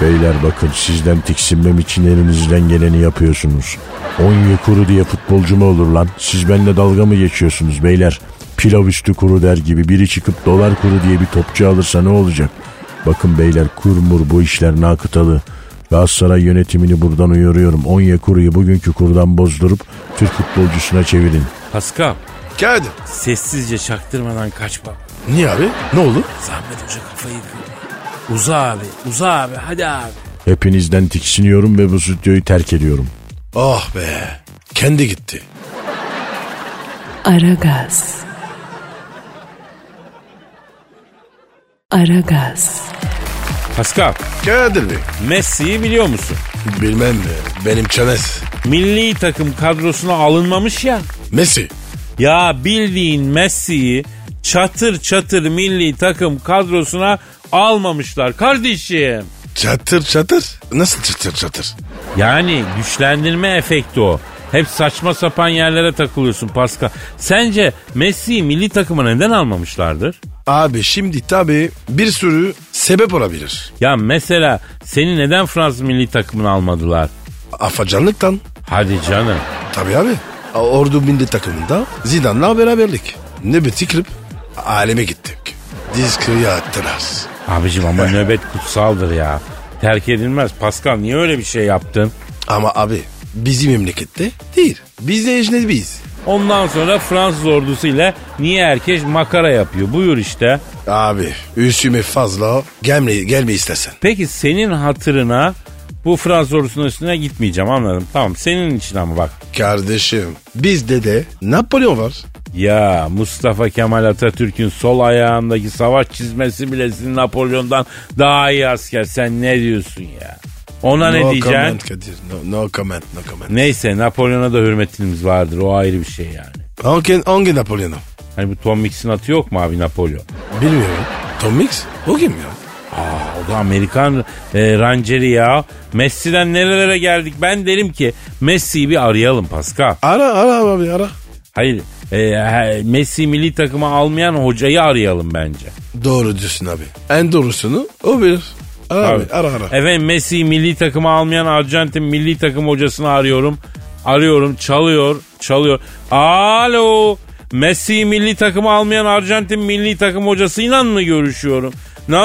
Beyler bakın sizden tiksinmem için elinizden geleni yapıyorsunuz. Onye kuru diye futbolcu mu olur lan? Siz benimle dalga mı geçiyorsunuz beyler? Pilav üstü kuru der gibi biri çıkıp dolar kuru diye bir topçu alırsa ne olacak? Bakın beyler kurmur bu işler nakıtalı. Galatasaray yönetimini buradan uyarıyorum. Onye kuruyu bugünkü kurdan bozdurup Türk futbolcusuna çevirin. Pascal Kadir. sessizce çaktırmadan kaç bak. Niye abi? Ne oldu? Zahmet Hoca kafayı kırdı. Uza abi uza abi hadi abi. Hepinizden tiksiniyorum ve bu stüdyoyu terk ediyorum. Oh be. Kendi gitti. Aragaz. Aragaz. Pascal Kadir Bey. Messi'yi biliyor musun? Bilmem mi? Benim çenes. Milli takım kadrosuna alınmamış ya. Messi. Ya bildiğin Messi'yi çatır çatır milli takım kadrosuna almamışlar kardeşim. Çatır çatır. Nasıl çatır çatır? Yani güçlendirme efekti o. Hep saçma sapan yerlere takılıyorsun Pascal. Sence Messi'yi milli takıma neden almamışlardır? Abi şimdi tabii bir sürü sebep olabilir. Ya mesela seni neden Fransız milli takımını almadılar? Afacanlıktan. Hadi canım. Tabii abi. Ordu milli takımında Zidane'la beraberlik. Ne bir tikrip aleme gittik. Diskriye attılar. Abicim ama nöbet kutsaldır ya. Terk edilmez. Pascal niye öyle bir şey yaptın? Ama abi bizim memlekette değil. Biz de ecnebiyiz. Ondan sonra Fransız ordusu ile niye herkes makara yapıyor? Buyur işte. Abi üstüme fazla gelme, gelme istersen. Peki senin hatırına bu Fransız ordusunun üstüne gitmeyeceğim anladım. Tamam senin için ama bak. Kardeşim bizde de Napolyon var. Ya Mustafa Kemal Atatürk'ün sol ayağındaki savaş çizmesi bile sizin Napolyon'dan daha iyi asker. Sen ne diyorsun ya? Ona ne no diyeceksin? comment Kadir. No, no comment, no comment. Neyse Napolyon'a da hürmetimiz vardır. O ayrı bir şey yani. Hangi, hangi Napolyon'u? Hani bu Tom Mix'in atı yok mu abi Napolyon? Bilmiyorum. Tom Mix? O kim ya? O da Amerikan e, Rangeri ya. Messi'den nerelere geldik? Ben derim ki Messi'yi bir arayalım Pascal. Ara ara abi ara. Hayır e, Messi milli takıma almayan hocayı arayalım bence. Doğru diyorsun abi. En doğrusunu o bilir. Ara abi, ara ara. Efendim Messi milli takıma almayan Arjantin milli takım hocasını arıyorum. Arıyorum çalıyor çalıyor. Alo Messi milli takıma almayan Arjantin milli takım hocasıyla mı görüşüyorum? Ne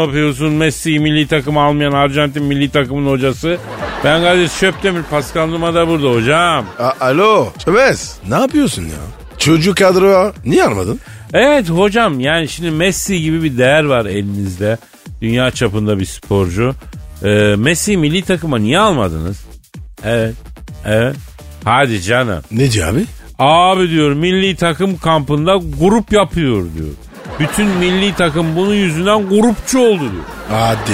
yapıyorsun Messi milli takım almayan Arjantin milli takımın hocası? Ben Kadir Şöptemir Pascal Numa da burada hocam. A- Alo Çömez. Ne yapıyorsun ya? Çocuk kadroya niye almadın? Evet hocam yani şimdi Messi gibi bir değer var elinizde. Dünya çapında bir sporcu. Ee, Messi milli takıma niye almadınız? Evet. Evet. Hadi canım. Ne diyor abi? Abi diyor milli takım kampında grup yapıyor diyor. Bütün milli takım bunun yüzünden grupçu oldu diyor. Hadi.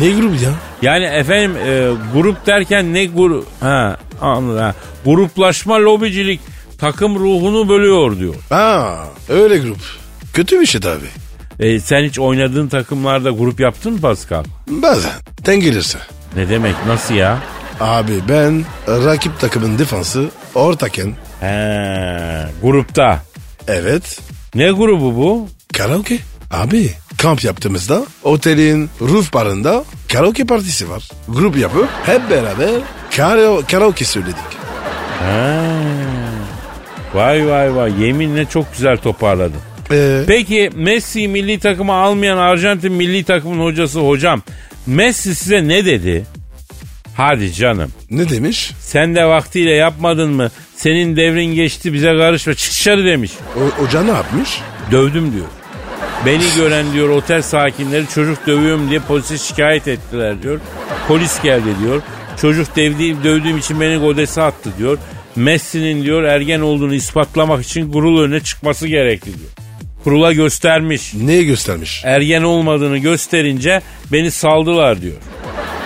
Ne grubu ya? Yani efendim e, grup derken ne grup? Ha anladım. Ha. Gruplaşma lobicilik takım ruhunu bölüyor diyor. Ha öyle grup. Kötü bir şey tabi. E, sen hiç oynadığın takımlarda grup yaptın mı Pascal? Bazen. Den gelirse. Ne demek nasıl ya? Abi ben rakip takımın defansı ortaken. He, grupta. Evet. Ne grubu bu? Karaoke. Abi kamp yaptığımızda otelin roof barında karaoke partisi var. Grup yapıp hep beraber kara- karaoke söyledik. He. Vay vay vay yeminle çok güzel toparladın. Ee, Peki Messi milli takıma almayan Arjantin milli takımın hocası hocam Messi size ne dedi? Hadi canım ne demiş? sen de vaktiyle yapmadın mı? Senin devrin geçti bize karışma çık dışarı demiş. O, hoca ne yapmış? Dövdüm diyor. Beni gören diyor otel sakinleri çocuk dövüyorum diye polise şikayet ettiler diyor. Polis geldi diyor. Çocuk devdiğim, dövdüğüm için beni godese attı diyor. Messi'nin diyor ergen olduğunu ispatlamak için kurul önüne çıkması gerekli diyor. Kurula göstermiş. Neyi göstermiş? Ergen olmadığını gösterince beni saldılar diyor.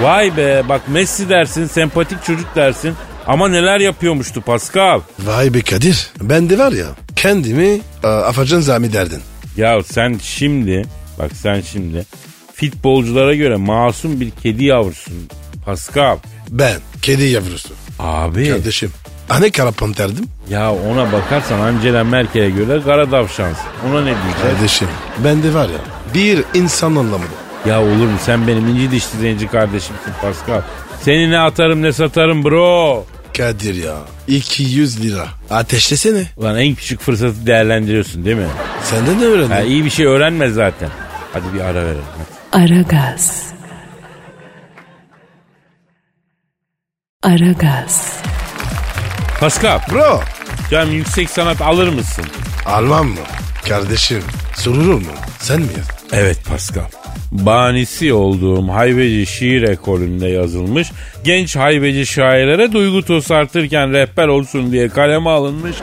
Vay be bak Messi dersin sempatik çocuk dersin ama neler yapıyormuştu Pascal. Vay be Kadir. Ben de var ya kendimi e, afacan zami derdin. Ya sen şimdi bak sen şimdi futbolculara göre masum bir kedi yavrusun Pascal. Ben kedi yavrusu. Abi Kardeşim. Hani kara panterdim? ya ona bakarsan Angela Merkel'e göre kara davşansın. Ona ne diyeceğiz? Kardeşim. Ben de var ya bir insan anlamadım. Ya olur mu sen benim inci dişli zenci kardeşimsin Pascal. Seni ne atarım ne satarım bro. Kadir ya 200 lira. Ateşlesene. Ulan en küçük fırsatı değerlendiriyorsun değil mi? Senden ne öğrendin? Ha, iyi bir şey öğrenme zaten. Hadi bir ara verelim. hadi. Aragaz. Aragaz. Pascal, Bro. canım yüksek sanat alır mısın? Almam mı? Kardeşim sorulur mu? Sen mi? Evet Pascal. Banisi olduğum haybeci şiir ekolünde yazılmış, genç haybeci şairlere duygu tosartırken rehber olsun diye kaleme alınmış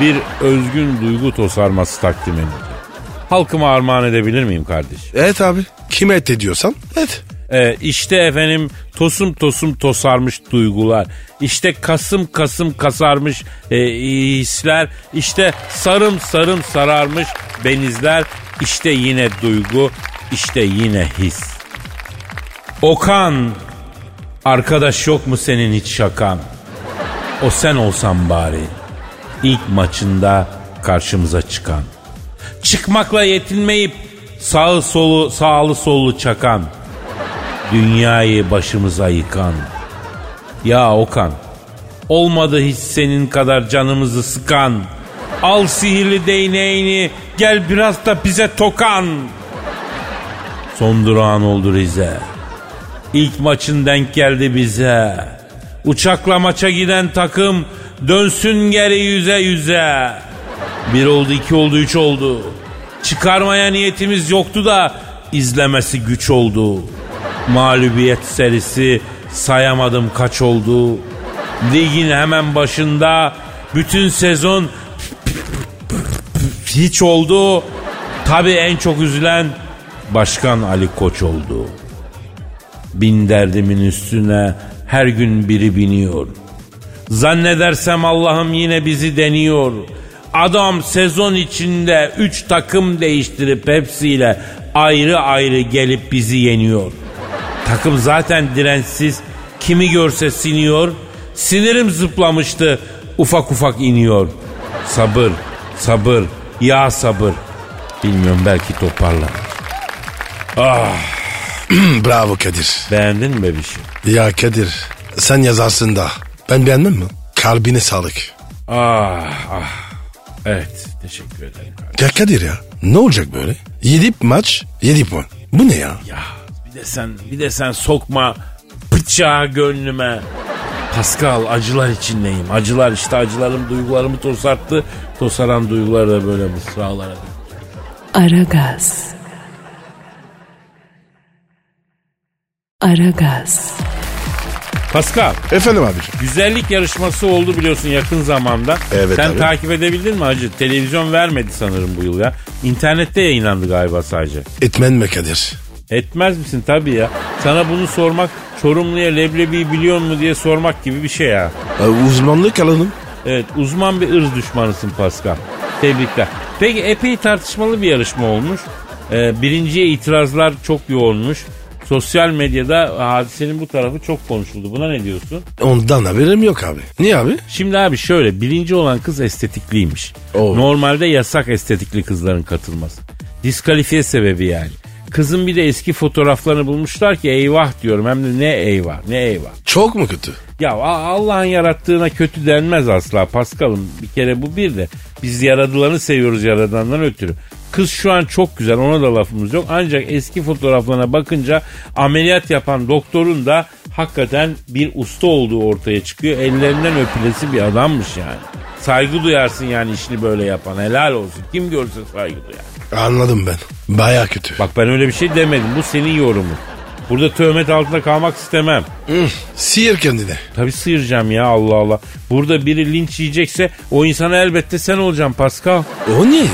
bir özgün duygu tosarması takdim edildi. Halkıma armağan edebilir miyim kardeş? Evet abi. Kime et ediyorsan et. Ee, işte efendim tosum tosum tosarmış duygular. İşte kasım kasım kasarmış e, hisler. İşte sarım sarım sararmış benizler. İşte yine duygu, işte yine his. Okan, arkadaş yok mu senin hiç şakan? O sen olsan bari. İlk maçında karşımıza çıkan. Çıkmakla yetinmeyip sağı solu sağlı sollu çakan. Dünyayı başımıza yıkan. Ya Okan olmadı hiç senin kadar canımızı sıkan. Al sihirli değneğini gel biraz da bize tokan. Son durağın oldu Rize. İlk maçın denk geldi bize. Uçakla maça giden takım dönsün geri yüze yüze. Bir oldu, iki oldu, üç oldu. Çıkarmaya niyetimiz yoktu da izlemesi güç oldu. Mağlubiyet serisi sayamadım kaç oldu. Ligin hemen başında bütün sezon hiç oldu. Tabii en çok üzülen Başkan Ali Koç oldu. Bin derdimin üstüne her gün biri biniyor. Zannedersem Allah'ım yine bizi deniyor. Adam sezon içinde üç takım değiştirip hepsiyle ayrı ayrı gelip bizi yeniyor. Takım zaten dirençsiz. Kimi görse siniyor. Sinirim zıplamıştı. Ufak ufak iniyor. Sabır, sabır, ya sabır. Bilmiyorum belki toparlar. Bravo Kadir. Beğendin mi bebişim? Ya Kadir sen yazarsın da ben beğenmem mi? Kalbine sağlık. Ah ah. Evet teşekkür ederim. kardeşim. Ya Kadir ya ne olacak böyle? 7 maç 7 puan. Bu ne ya? Ya bir de sen bir de sen sokma bıçağı gönlüme. Pascal acılar içindeyim. Acılar işte acılarım duygularımı tosarttı. Tosaran duygular da böyle mısralara. Aragaz. Aragaz. Pascal Efendim abiciğim. güzellik yarışması oldu biliyorsun yakın zamanda. Evet Sen abi. takip edebildin mi hacı? Televizyon vermedi sanırım bu yıl ya. İnternette yayınlandı galiba sadece. Etmen mi Kadir? Etmez misin tabii ya. Sana bunu sormak Çorumlu'ya leblebiyi biliyor mu diye sormak gibi bir şey ya. Ee, uzmanlık alalım. Evet uzman bir ırz düşmanısın Pascal. Tebrikler. Peki epey tartışmalı bir yarışma olmuş. Ee, birinciye itirazlar çok yoğunmuş. Sosyal medyada hadisenin bu tarafı çok konuşuldu. Buna ne diyorsun? Ondan haberim yok abi. Niye abi? Şimdi abi şöyle birinci olan kız estetikliymiş. Oo. Normalde yasak estetikli kızların katılması. Diskalifiye sebebi yani. Kızın bir de eski fotoğraflarını bulmuşlar ki eyvah diyorum hem de ne eyvah ne eyvah. Çok mu kötü? Ya Allah'ın yarattığına kötü denmez asla Paskal'ım. Bir kere bu bir de biz yaradılanı seviyoruz yaradandan ötürü. Kız şu an çok güzel ona da lafımız yok. Ancak eski fotoğraflarına bakınca ameliyat yapan doktorun da hakikaten bir usta olduğu ortaya çıkıyor. Ellerinden öpülesi bir adammış yani. Saygı duyarsın yani işini böyle yapan helal olsun. Kim görse saygı duyar. Anladım ben. Baya kötü. Bak ben öyle bir şey demedim bu senin yorumun. Burada töhmet altında kalmak istemem. Üf, Sıyır kendine. Tabii sıyıracağım ya Allah Allah. Burada biri linç yiyecekse o insana elbette sen olacaksın Pascal. O niye ya?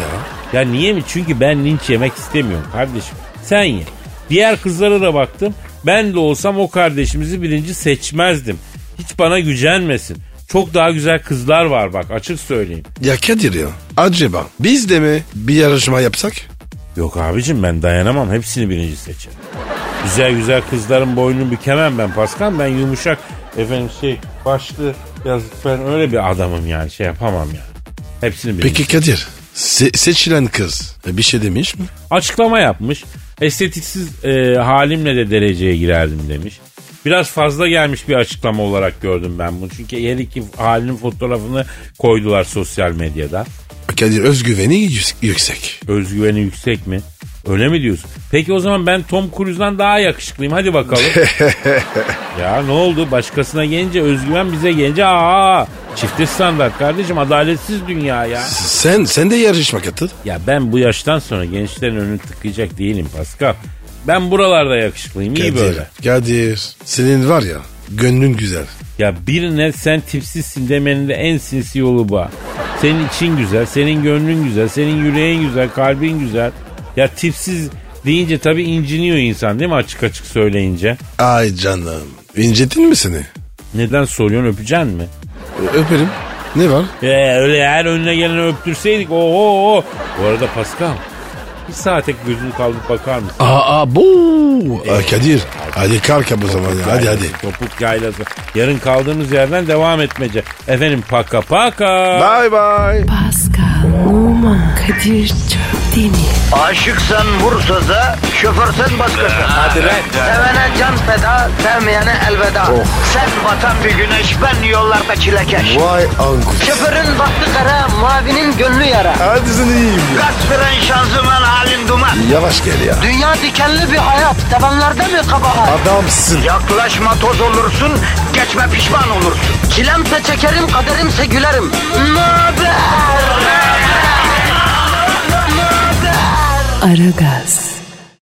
Ya niye mi? Çünkü ben linç yemek istemiyorum kardeşim. Sen ye. Diğer kızlara da baktım. Ben de olsam o kardeşimizi birinci seçmezdim. Hiç bana gücenmesin. Çok daha güzel kızlar var bak açık söyleyeyim. Ya Kadir ya. Acaba biz de mi bir yarışma yapsak? Yok abicim ben dayanamam. Hepsini birinci seçerim. Güzel güzel kızların boynunu bükemem ben Pascal. Ben yumuşak efendim şey başlı yazık ben öyle bir adamım yani şey yapamam yani. Hepsini birinci Peki Kadir se- seçilen kız e, bir şey demiş mi? açıklama yapmış. Estetiksiz e, halimle de dereceye girerdim demiş. Biraz fazla gelmiş bir açıklama olarak gördüm ben bunu. Çünkü her iki halinin fotoğrafını koydular sosyal medyada. Kadir özgüveni yü- yüksek. Özgüveni yüksek mi? Öyle mi diyorsun? Peki o zaman ben Tom Cruise'dan daha yakışıklıyım. Hadi bakalım. ya ne oldu? Başkasına gelince özgüven bize gelince aa çifte standart kardeşim adaletsiz dünya ya. Sen sen de yarışma katıl. Ya ben bu yaştan sonra gençlerin önünü tıkayacak değilim Pascal. Ben buralarda yakışıklıyım iyi Kadir, böyle. Kadir senin var ya gönlün güzel. Ya birine sen tipsizsin demenin de en sinsi yolu bu. Senin için güzel, senin gönlün güzel, senin yüreğin güzel, kalbin güzel. Ya tipsiz deyince tabii inciniyor insan değil mi açık açık söyleyince? Ay canım incetin mi seni? Neden soruyorsun öpeceksin mi? E, Öperim. Ne var? Ee, öyle her önüne geleni öptürseydik oho. Bu arada Pascal bir saate gözünü kaldırıp bakar mısın? Aa, aa bu. Aa, Kadir hadi kalk o zaman ya. Hadi hadi. Topuk yaylası. Yarın kaldığımız yerden devam etmece. Efendim paka paka. Bye bye. Pascal, Numan Kadir Çöpdemir. Aşıksan vursa da, şoförsen başkasın. Hadi Sevene can feda, sevmeyene elveda. Sen batan bir güneş, ben yollarda çilekeş. Vay anku. Şoförün baktı kara, mavinin gönlü yara. Hadi sen iyiyim ya. Kasperen şanzıman halin duman. Yavaş gel ya. Dünya dikenli bir hayat, sevenlerde mi kabahar? Adamsın. Yaklaşma toz olursun, geçme pişman olursun. Çilemse çekerim, kaderimse gülerim. Möber! Aragaz.